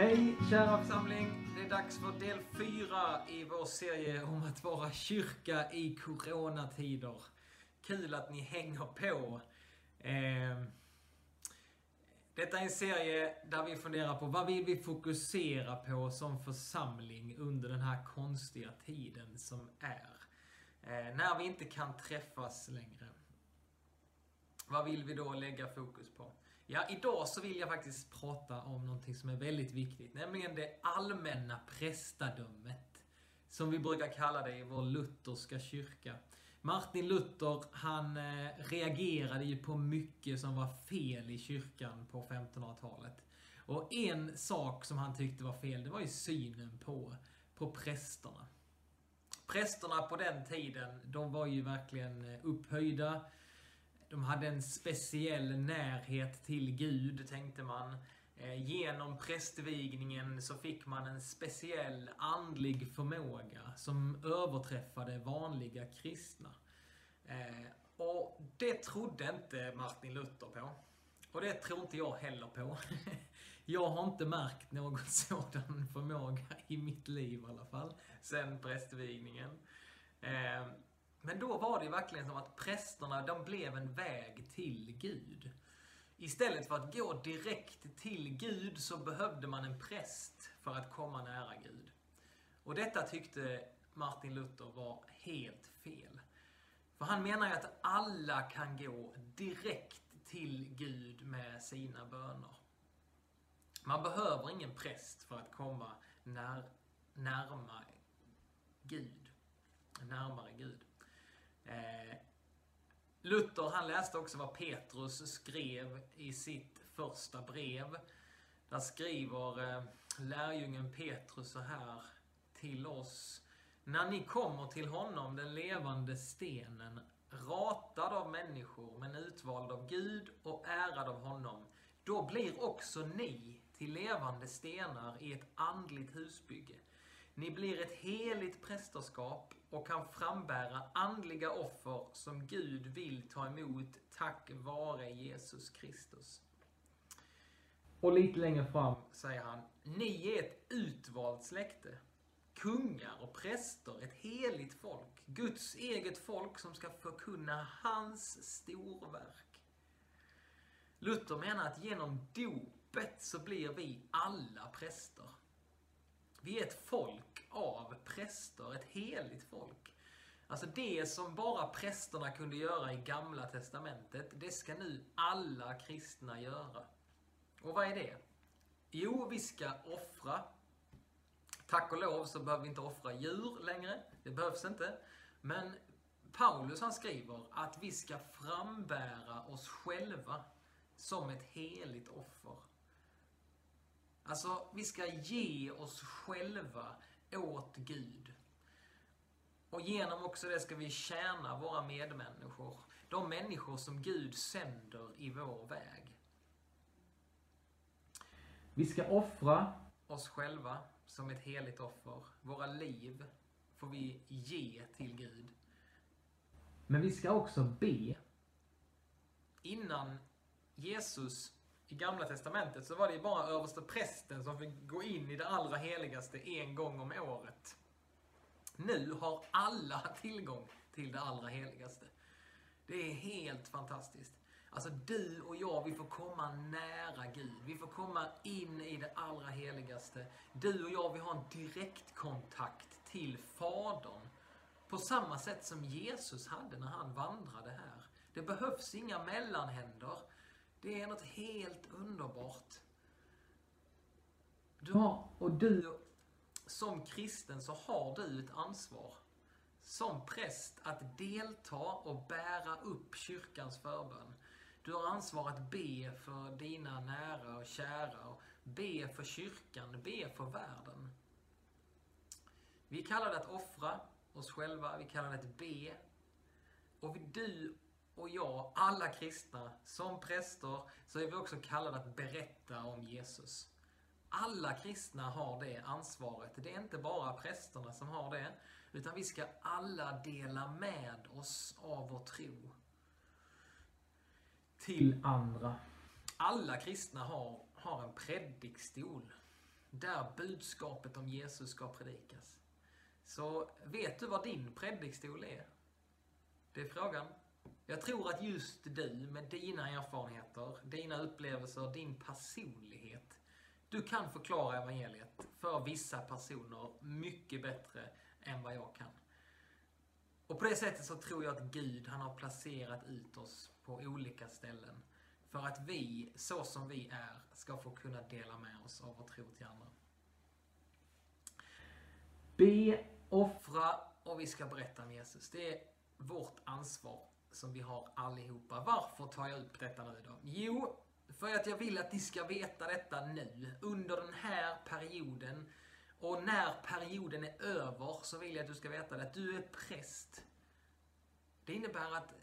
Hej kära församling! Det är dags för del 4 i vår serie om att vara kyrka i coronatider. Kul att ni hänger på. Eh, detta är en serie där vi funderar på vad vill vi fokusera på som församling under den här konstiga tiden som är. Eh, när vi inte kan träffas längre. Vad vill vi då lägga fokus på? Ja, idag så vill jag faktiskt prata om någonting som är väldigt viktigt, nämligen det allmänna prästadömet. Som vi brukar kalla det i vår lutherska kyrka. Martin Luther, han eh, reagerade ju på mycket som var fel i kyrkan på 1500-talet. Och en sak som han tyckte var fel, det var ju synen på, på prästerna. Prästerna på den tiden, de var ju verkligen eh, upphöjda. De hade en speciell närhet till Gud, tänkte man. Eh, genom prästvigningen så fick man en speciell andlig förmåga som överträffade vanliga kristna. Eh, och det trodde inte Martin Luther på. Och det tror inte jag heller på. Jag har inte märkt någon sådan förmåga i mitt liv i alla fall, sen prästvigningen. Eh, men då var det ju verkligen som att prästerna, de blev en väg till Gud. Istället för att gå direkt till Gud så behövde man en präst för att komma nära Gud. Och detta tyckte Martin Luther var helt fel. För han menar ju att alla kan gå direkt till Gud med sina böner. Man behöver ingen präst för att komma när, närma Gud. Närmare Gud. Eh, Luther han läste också vad Petrus skrev i sitt första brev. Där skriver eh, lärjungen Petrus så här till oss. När ni kommer till honom, den levande stenen, ratad av människor men utvald av Gud och ärad av honom, då blir också ni till levande stenar i ett andligt husbygge. Ni blir ett heligt prästerskap och kan frambära andliga offer som Gud vill ta emot tack vare Jesus Kristus. Och lite längre fram säger han, ni är ett utvalt släkte. Kungar och präster, ett heligt folk. Guds eget folk som ska förkunna hans storverk. Luther menar att genom dopet så blir vi alla präster. Vi är ett folk av präster, ett heligt folk. Alltså det som bara prästerna kunde göra i Gamla Testamentet, det ska nu alla kristna göra. Och vad är det? Jo, vi ska offra. Tack och lov så behöver vi inte offra djur längre. Det behövs inte. Men Paulus han skriver att vi ska frambära oss själva som ett heligt offer. Alltså, vi ska ge oss själva åt Gud. Och genom också det ska vi tjäna våra medmänniskor. De människor som Gud sänder i vår väg. Vi ska offra oss själva som ett heligt offer. Våra liv får vi ge till Gud. Men vi ska också be. Innan Jesus i Gamla Testamentet så var det ju bara överste prästen som fick gå in i det allra heligaste en gång om året. Nu har alla tillgång till det allra heligaste. Det är helt fantastiskt. Alltså du och jag, vi får komma nära Gud. Vi får komma in i det allra heligaste. Du och jag, vi har en direktkontakt till Fadern. På samma sätt som Jesus hade när han vandrade här. Det behövs inga mellanhänder. Det är något helt underbart. Du har, och du, som kristen så har du ett ansvar som präst att delta och bära upp kyrkans förbön. Du har ansvar att be för dina nära och kära, och be för kyrkan, be för världen. Vi kallar det att offra oss själva, vi kallar det att be. Och du och jag, alla kristna, som präster, så är vi också kallade att berätta om Jesus. Alla kristna har det ansvaret. Det är inte bara prästerna som har det, utan vi ska alla dela med oss av vår tro till andra. Alla kristna har, har en predikstol. där budskapet om Jesus ska predikas. Så vet du vad din predikstol är? Det är frågan. Jag tror att just du med dina erfarenheter, dina upplevelser, din personlighet, du kan förklara evangeliet för vissa personer mycket bättre än vad jag kan. Och på det sättet så tror jag att Gud, han har placerat ut oss på olika ställen. För att vi, så som vi är, ska få kunna dela med oss av vår tro till andra. Be, offra och vi ska berätta om Jesus. Det är vårt ansvar som vi har allihopa. Varför tar jag upp detta nu då? Jo, för att jag vill att ni ska veta detta nu, under den här perioden. Och när perioden är över så vill jag att du ska veta det, att du är präst. Det innebär att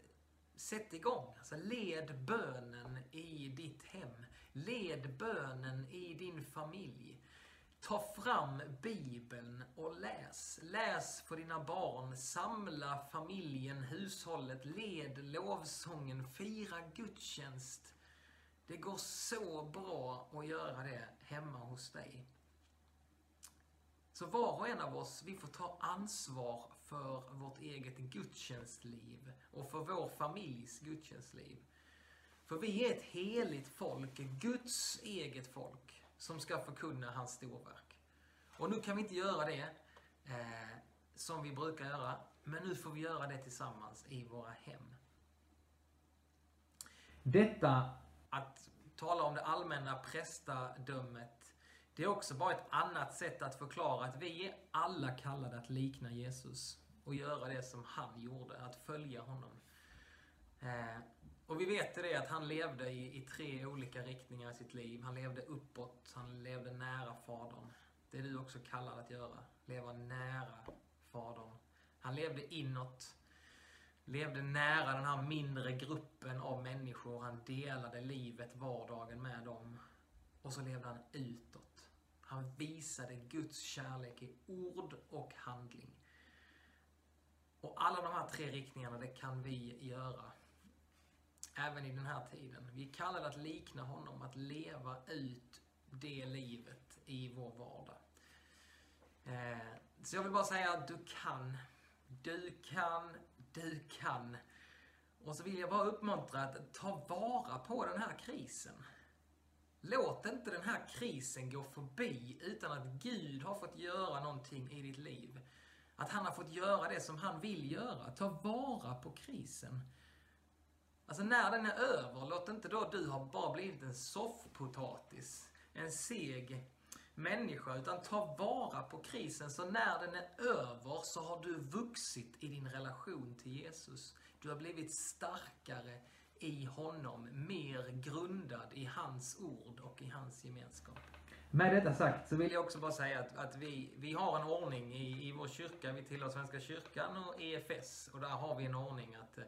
sätt igång. Alltså led bönen i ditt hem. Led bönen i din familj. Ta fram Bibeln och läs. Läs för dina barn. Samla familjen, hushållet. Led lovsången. Fira gudstjänst. Det går så bra att göra det hemma hos dig. Så var och en av oss, vi får ta ansvar för vårt eget gudstjänstliv och för vår familjs gudstjänstliv. För vi är ett heligt folk, Guds eget folk, som ska förkunna hans storverk. Och nu kan vi inte göra det eh, som vi brukar göra, men nu får vi göra det tillsammans i våra hem. Detta att tala om det allmänna prästadömet, det är också bara ett annat sätt att förklara att vi är alla kallade att likna Jesus och göra det som han gjorde, att följa honom. Eh, och vi vet det att han levde i, i, tre olika riktningar i sitt liv. Han levde uppåt, han levde nära Fadern. Det är du också kallad att göra, leva nära Fadern. Han levde inåt, levde nära den här mindre gruppen av människor. Han delade livet, vardagen med dem. Och så levde han utåt. Han visade Guds kärlek i ord och handling. Och alla de här tre riktningarna, det kan vi göra. Även i den här tiden. Vi är kallade att likna honom, att leva ut det livet i vår vardag. Eh, så jag vill bara säga att du kan. Du kan, du kan. Och så vill jag bara uppmuntra att ta vara på den här krisen. Låt inte den här krisen gå förbi utan att Gud har fått göra någonting i ditt liv. Att han har fått göra det som han vill göra. Ta vara på krisen. Alltså när den är över, låt inte då du ha bara blivit en soffpotatis. En seg människa. Utan ta vara på krisen. Så när den är över så har du vuxit i din relation till Jesus. Du har blivit starkare i honom. Mer grundad i hans ord och i hans gemenskap. Med detta sagt så vill jag också bara säga att, att vi, vi har en ordning i, i vår kyrka. Vi tillhör Svenska kyrkan och EFS. Och där har vi en ordning att eh,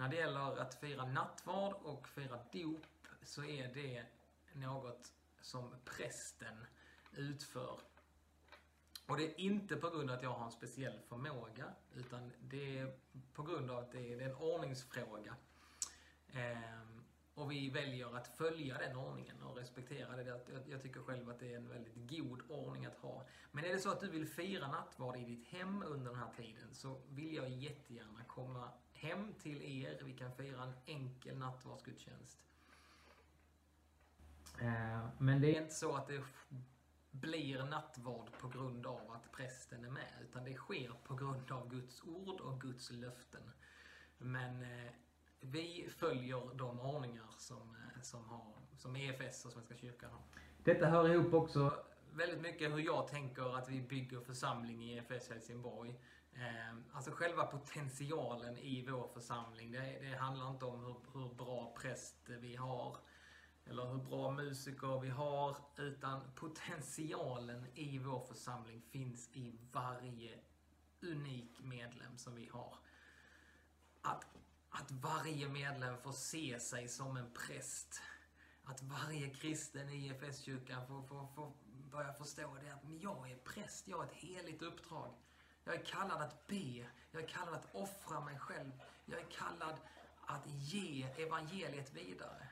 när det gäller att fira nattvard och fira dop så är det något som prästen utför. Och det är inte på grund av att jag har en speciell förmåga, utan det är på grund av att det är en ordningsfråga. Ehm, och vi väljer att följa den ordningen och respektera det. Jag tycker själv att det är en väldigt god ordning. Men är det så att du vill fira nattvard i ditt hem under den här tiden så vill jag jättegärna komma hem till er. Vi kan fira en enkel nattvardsgudstjänst. Ehm, men det är inte så att det blir nattvard på grund av att prästen är med. Utan det sker på grund av Guds ord och Guds löften. Men eh, vi följer de ordningar som, eh, som, har, som EFS och Svenska kyrkan har. Detta hör ihop också väldigt mycket hur jag tänker att vi bygger församling i EFS Helsingborg. Ehm, alltså själva potentialen i vår församling. Det, det handlar inte om hur, hur, bra präst vi har eller hur bra musiker vi har. Utan potentialen i vår församling finns i varje unik medlem som vi har. Att att varje medlem får se sig som en präst. Att varje kristen i EFS-kyrkan får, får, får börjar förstå det att jag är präst, jag har ett heligt uppdrag. Jag är kallad att be, jag är kallad att offra mig själv, jag är kallad att ge evangeliet vidare.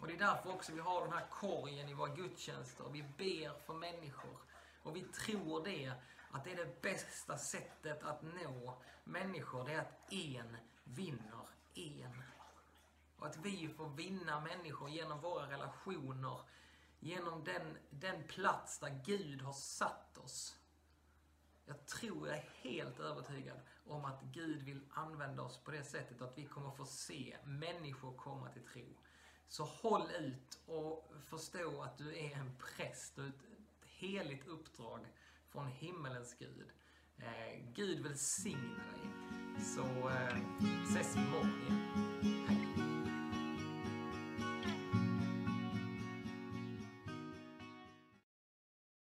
Och det är därför också vi har den här korgen i våra gudstjänster. Vi ber för människor. Och vi tror det, att det är det bästa sättet att nå människor. Det är att en vinner en. Och att vi får vinna människor genom våra relationer. Genom den, den plats där Gud har satt oss. Jag tror, jag är helt övertygad om att Gud vill använda oss på det sättet att vi kommer få se människor komma till tro. Så håll ut och förstå att du är en präst och ett heligt uppdrag från himmelens Gud. Eh, Gud välsigne dig. Så eh, ses imorgon igen. Hej.